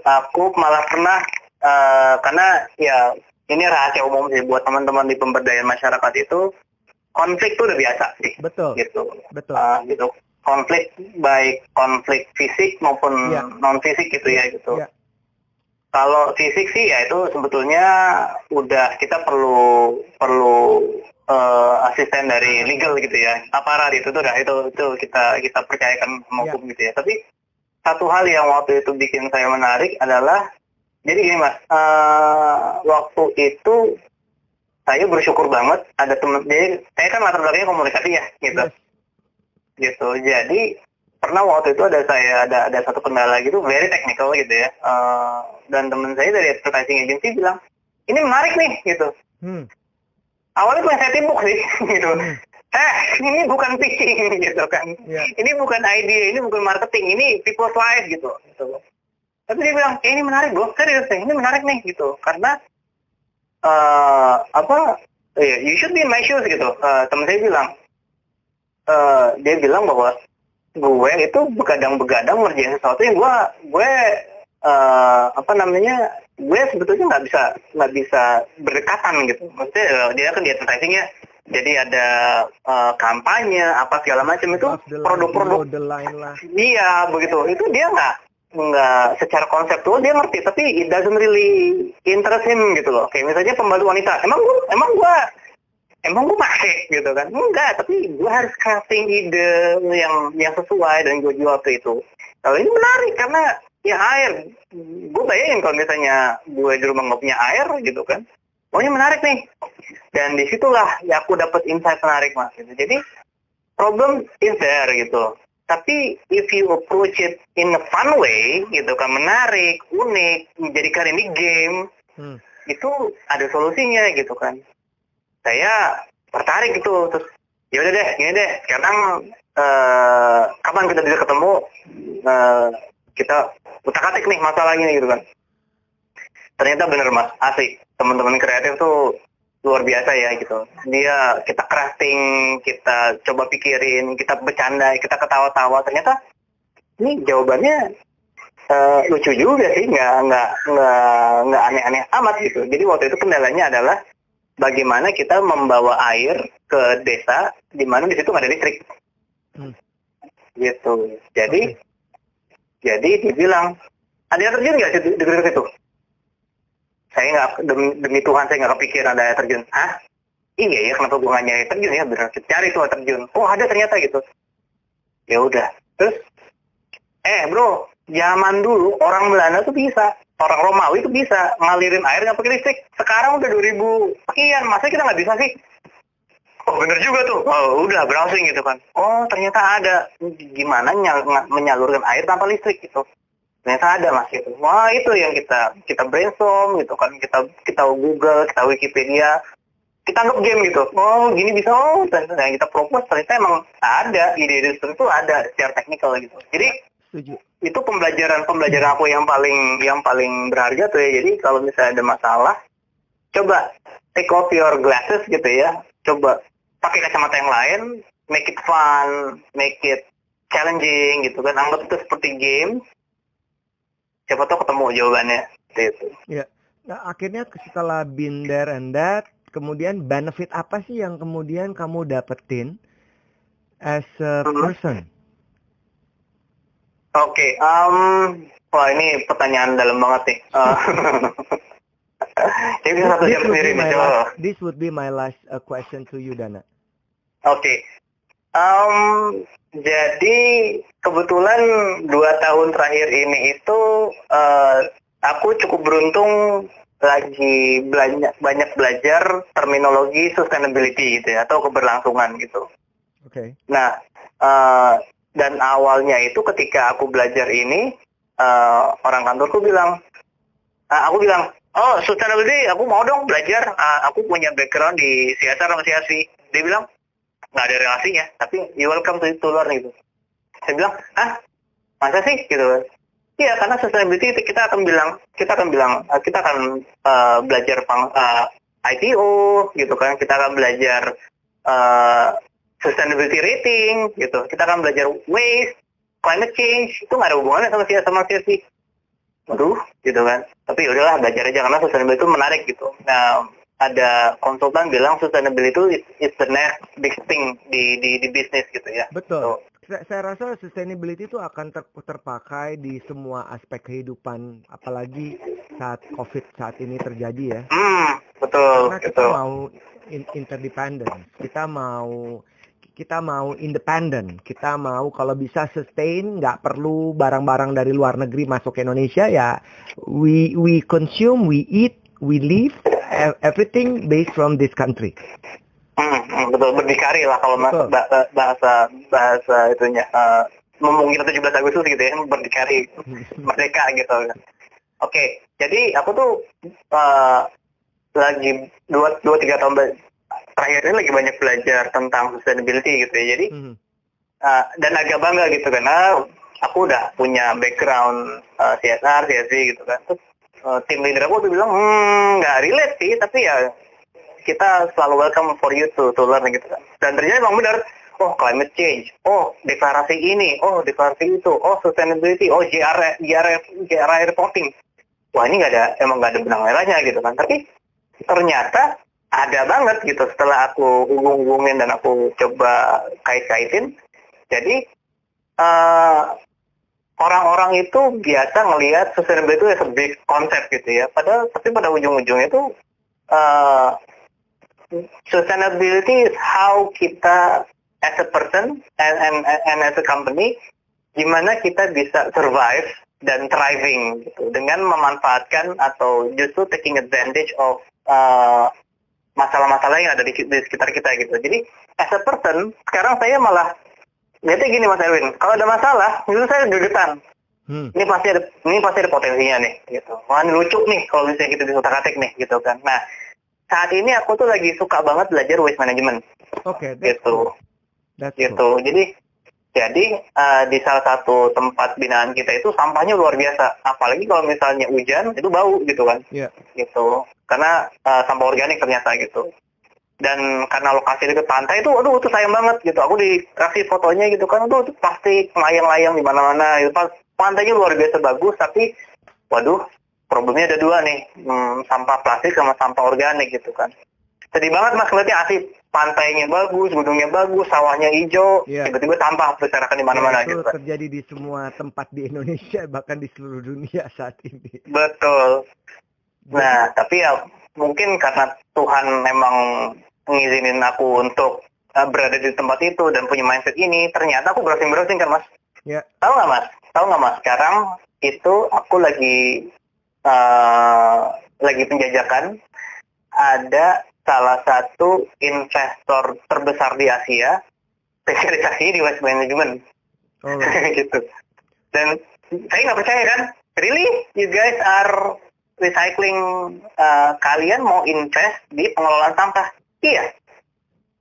aku malah pernah eh, karena ya ini rahasia umum sih buat teman-teman di pemberdayaan masyarakat itu konflik tuh udah biasa sih, Betul, gitu. betul. Eh, gitu. Konflik baik konflik fisik maupun Iya. non fisik gitu ya gitu. Iya. Kalau fisik sih ya itu sebetulnya udah kita perlu perlu eh, asisten dari legal gitu ya aparat itu tuh udah itu itu kita kita percayakan sama Iya. hukum gitu ya tapi satu hal yang waktu itu bikin saya menarik adalah jadi gini mas eh, waktu itu saya bersyukur banget ada teman jadi saya kan latar belakangnya komunikasi ya gitu Yes. Gitu. Jadi pernah waktu itu ada saya ada ada satu kendala gitu very technical gitu ya. Eh, dan teman saya dari advertising agency bilang ini menarik nih gitu. Hmm. awalnya pengen saya timbuk sih gitu. Hmm. eh ini bukan pitching gitu kan. Iya. ini bukan ide ini bukan marketing ini people's life gitu. Gitu. Tapi dia bilang eh, ini menarik bro. Serius nih ini menarik nih gitu. Karena eh apa eh, you should be in my shoes gitu. Eh, teman saya bilang eh dia bilang bahwa gue itu begadang-begadang ngerjain sesuatu yang gue gue eh, apa namanya gue sebetulnya nggak bisa nggak bisa berdekatan gitu maksudnya eh, dia kan di advertising ya jadi ada eh, kampanye apa segala macam itu produk-produk. Iya begitu. Itu dia nggak nggak secara konseptual dia ngerti, tapi it doesn't really interest him gitu loh. Kayak misalnya pembantu wanita. Emang gua, emang gua emang gue pakai gitu kan? Enggak tapi gue harus crafting ide yang yang sesuai dan gue jual ke itu. Kalau ini menarik karena ya air. Gue bayangin kalau misalnya gue di rumah nggak punya air gitu kan? Oh ini menarik nih. Dan di situlah ya aku dapat insight menarik mas gitu. jadi problem is there gitu. Tapi if you approach it in a fun way gitu kan? Menarik unik menjadikan ini game hmm. itu ada solusinya gitu kan saya tertarik gitu terus ya udah deh gini deh sekarang uh, kapan kita bisa ketemu uh, kita utak atik nih masalah ini gitu kan ternyata bener mas asik teman-teman kreatif tuh luar biasa ya gitu. Dia kita crafting, kita coba pikirin, kita bercanda, kita ketawa-tawa. Ternyata ini jawabannya uh, lucu juga sih, nggak nggak nggak nggak aneh-aneh amat gitu. Jadi waktu itu kendalanya adalah bagaimana kita membawa air ke desa di mana di situ nggak ada listrik. Hmm. Gitu. Jadi okay. jadi dibilang ada yang terjun nggak di dekat situ? saya nggak demi, demi Tuhan saya nggak kepikiran ada air terjun ah iya ya kenapa gue nggak nyari terjun ya benar cari tuh terjun oh ada ternyata gitu ya udah terus eh bro zaman dulu orang Belanda tuh bisa orang Romawi tuh bisa ngalirin air nggak pakai listrik. Sekarang udah 2000 sekian masa kita nggak bisa sih? Oh bener juga tuh. Oh udah browsing gitu kan. Oh ternyata ada. Gimana nyal menyalurkan air tanpa listrik gitu? Ternyata ada mas gitu. Wah itu yang kita kita brainstorm gitu kan. Kita kita Google kita Wikipedia. Kita anggap game gitu. Oh gini bisa. Oh ternyata yang kita propose ternyata emang ada. Ide-ide itu ada secara teknikal gitu. Jadi Setuju. Itu pembelajaran pembelajaran aku yang paling yang paling berharga tuh ya jadi kalau misalnya ada masalah coba take off your glasses gitu ya coba pakai kacamata yang lain make it fun make it challenging gitu kan anggap itu seperti game siapa tahu ketemu jawabannya itu. Ya. Nah, akhirnya setelah been there and that, kemudian benefit apa sih yang kemudian kamu dapetin as a hmm. person? Oke, okay, um, wah ini pertanyaan dalam banget nih. Uh, Jadi satu jam sendiri nih, coba. This would be my last uh, question to you, Dana. Oke, okay. um, jadi kebetulan dua tahun terakhir ini itu uh, aku cukup beruntung lagi banyak banyak belajar terminologi sustainability gitu ya atau keberlangsungan gitu. Oke. Okay. Nah uh, dan awalnya itu ketika aku belajar ini uh, orang kantorku bilang, uh, aku bilang, oh sustainability aku mau dong belajar, uh, aku punya background di CSR sama CSV. Dia bilang, nggak ada relasinya tapi you welcome to, to learn gitu. Saya bilang ah masa sih? Gitu. Iya karena sustainability kita akan bilang kita akan bilang kita akan uh, belajar pang, uh, ITO gitu kan. Kita akan belajar uh, sustainability rating gitu kita akan belajar waste climate change itu nggak ada hubungannya sama si sama si aduh gitu kan tapi ya udahlah belajar aja karena sustainability itu menarik gitu nah ada konsultan bilang sustainability itu is the next big thing di di di bisnis gitu ya. Betul. So, saya, rasa sustainability itu akan ter, terpakai di semua aspek kehidupan, apalagi saat COVID saat ini terjadi ya. Hmm, betul. Karena kita mau in, interdependent, kita mau kita mau independen, kita mau kalau bisa sustain, nggak perlu barang-barang dari luar negeri masuk ke Indonesia ya. We we consume, we eat, we live everything based from this country. Hmm, hmm, betul berdikari lah kalau betul. bahasa bahasa itunya uh, ngomongin 17 Agustus gitu ya berdikari merdeka gitu. Oke, okay, jadi aku tuh uh, lagi dua dua tiga tahun terakhir ini lagi banyak belajar tentang sustainability gitu ya. Jadi hmm. uh, dan agak bangga gitu karena aku udah punya background uh, CSR, CSV gitu kan. Terus uh, tim leader aku tuh bilang hmm nggak relate sih tapi ya kita selalu welcome for you to to learn gitu kan dan ternyata emang benar oh climate change oh deklarasi ini oh deklarasi itu oh sustainability oh JR JR JR reporting wah ini nggak ada emang nggak ada benang merahnya gitu kan tapi ternyata ada banget gitu setelah aku hubung-hubungin dan aku coba kait-kaitin jadi uh, orang-orang itu biasa ngelihat sustainability itu as a big concept gitu ya. Padahal tapi pada ujung-ujungnya itu uh, sustainability is how kita as a person and, and, and as a company, gimana kita bisa survive dan thriving gitu, dengan memanfaatkan atau justru taking advantage of uh, masalah-masalah yang ada di, di sekitar kita gitu. Jadi as a person, sekarang saya malah lihatnya gini Mas Erwin, kalau ada masalah, justru saya gegetan. Hmm. Ini pasti ada ini pasti ada potensinya nih gitu. Wah ini lucu nih kalau misalnya kita bisa atik nih gitu kan. Nah saat ini aku tuh lagi suka banget belajar waste management. Oke. Okay, gitu. That's gitu. Cool. Jadi jadi uh, di salah satu tempat binaan kita itu sampahnya luar biasa. Apalagi kalau misalnya hujan itu bau gitu kan. Iya. Yeah. Gitu. Karena uh, sampah organik ternyata gitu dan karena lokasi dekat pantai itu aduh itu sayang banget gitu aku dikasih fotonya gitu kan aduh itu pasti layang-layang di mana-mana gitu pantainya luar biasa bagus tapi waduh problemnya ada dua nih hmm, sampah plastik sama sampah organik gitu kan sedih banget mas ngeliatnya asik pantainya bagus gunungnya bagus sawahnya hijau yeah. tiba-tiba sampah berserakan di mana-mana ya, gitu kan. terjadi di semua tempat di Indonesia bahkan di seluruh dunia saat ini betul nah tapi ya mungkin karena Tuhan memang ngizinin aku untuk uh, berada di tempat itu dan punya mindset ini, ternyata aku browsing-browsing kan mas. Ya. Tahu nggak mas? Tahu nggak mas? Sekarang itu aku lagi uh, lagi penjajakan ada salah satu investor terbesar di Asia spesialisasi di waste management. Oh. gitu. Dan saya nggak percaya kan? Really? You guys are recycling uh, kalian mau invest di pengelolaan sampah. Iya.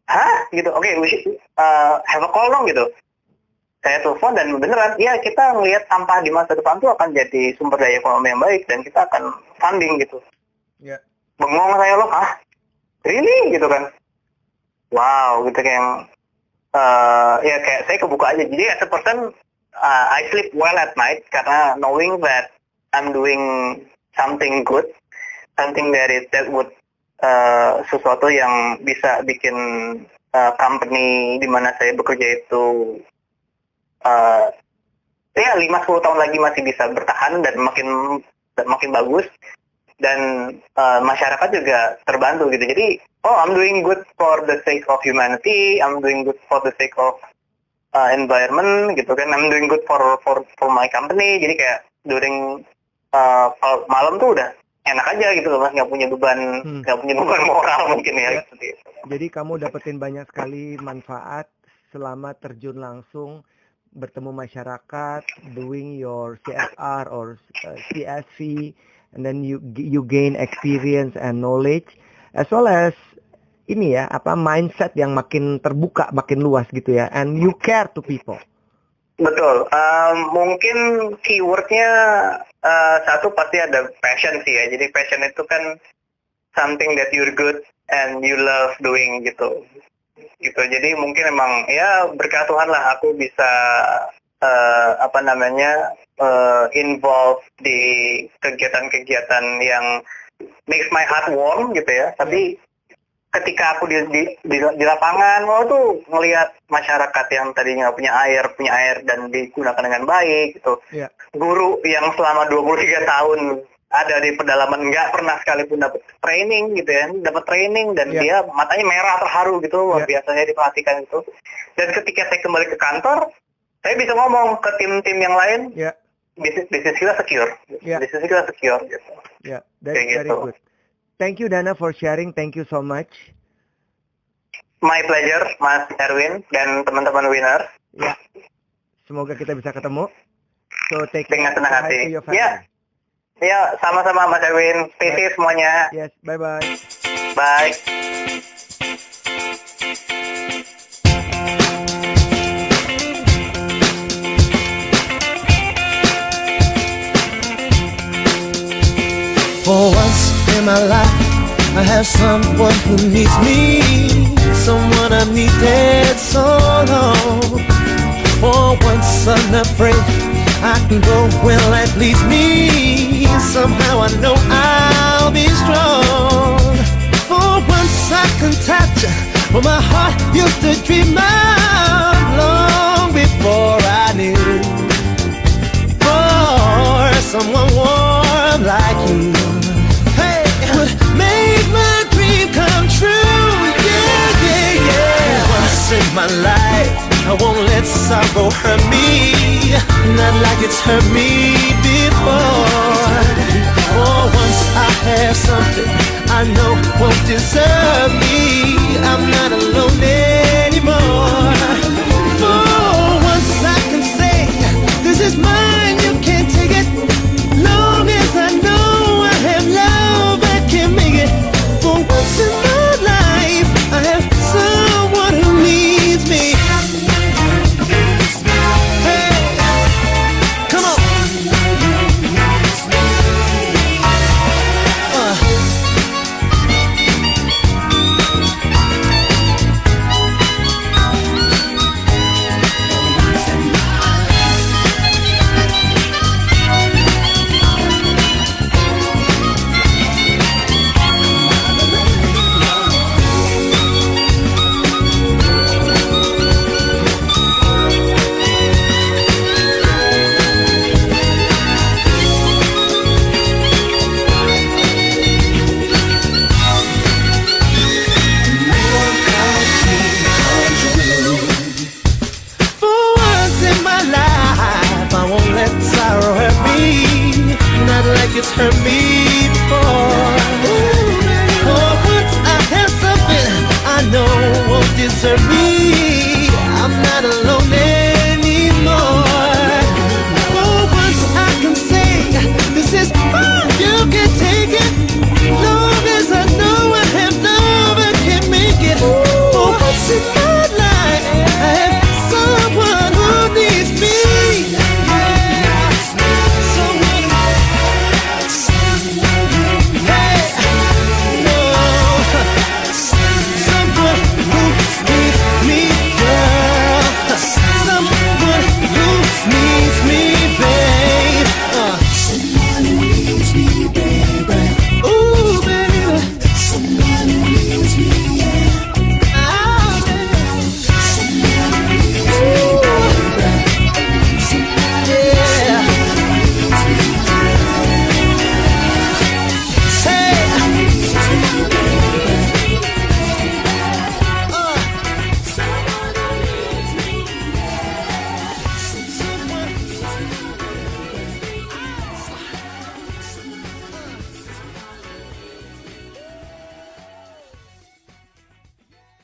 Hah? Gitu. Oke, okay, we should, uh, have a call dong gitu. Saya telepon dan beneran, ya kita ngelihat sampah di masa depan tuh akan jadi sumber daya ekonomi yang baik dan kita akan funding gitu. Iya. Yeah. Bengong saya loh, ah, really gitu kan? Wow, gitu kayak uh, ya kayak saya kebuka aja. Jadi as a person, uh, I sleep well at night karena knowing that I'm doing something good, something that it that would uh, sesuatu yang bisa bikin uh, company di mana saya bekerja itu uh, ya lima sepuluh tahun lagi masih bisa bertahan dan makin dan makin bagus dan uh, masyarakat juga terbantu gitu. Jadi, oh I'm doing good for the sake of humanity, I'm doing good for the sake of uh, environment gitu kan. I'm doing good for for for my company. Jadi kayak during uh, malam tuh udah enak aja gitu loh mas nggak punya beban hmm. nggak hmm. punya beban moral mungkin ya, ya. Gitu. jadi kamu dapetin banyak sekali manfaat selama terjun langsung bertemu masyarakat doing your CSR or uh, CSV and then you you gain experience and knowledge as well as ini ya apa mindset yang makin terbuka makin luas gitu ya and you care to people Betul. Um, mungkin keywordnya uh, satu pasti ada passion sih ya. Jadi passion itu kan something that you're good and you love doing gitu. Gitu. Jadi mungkin emang ya berkat Tuhan lah aku bisa uh, apa namanya uh, involve di kegiatan-kegiatan yang makes my heart warm gitu ya. Tapi ketika aku di, di, di, di lapangan, oh tuh ngelihat masyarakat yang tadinya punya air, punya air dan digunakan dengan baik gitu. Yeah. Guru yang selama 23 tahun ada di pedalaman nggak pernah sekalipun dapat training gitu ya, dapat training dan yeah. dia matanya merah terharu gitu, yeah. biasanya diperhatikan itu. Dan ketika saya kembali ke kantor, saya bisa ngomong ke tim-tim yang lain, yeah. bisnis bisnis kita secure, yeah. bisnis kita secure gitu. Ya, yeah, that's Kayak very gitu. good. Thank you Dana for sharing. Thank you so much. My pleasure, Mas Erwin dan teman-teman winner. Ya. Semoga kita bisa ketemu. So take Dengan senang hati. Ya. Ya, sama-sama Mas Erwin. Stay safe semuanya. Yes, bye-bye. Bye. For in my life I have someone who needs me Someone I've needed so long. For once unafraid I can go where life leads me. Somehow I know I'll be strong. For once I can touch What my heart used to dream of Long before I knew. For someone warm like you my life. I won't let sorrow hurt me, not like it's hurt me before. For once I have something I know won't deserve me. I'm not alone anymore. For once I can say, this is mine,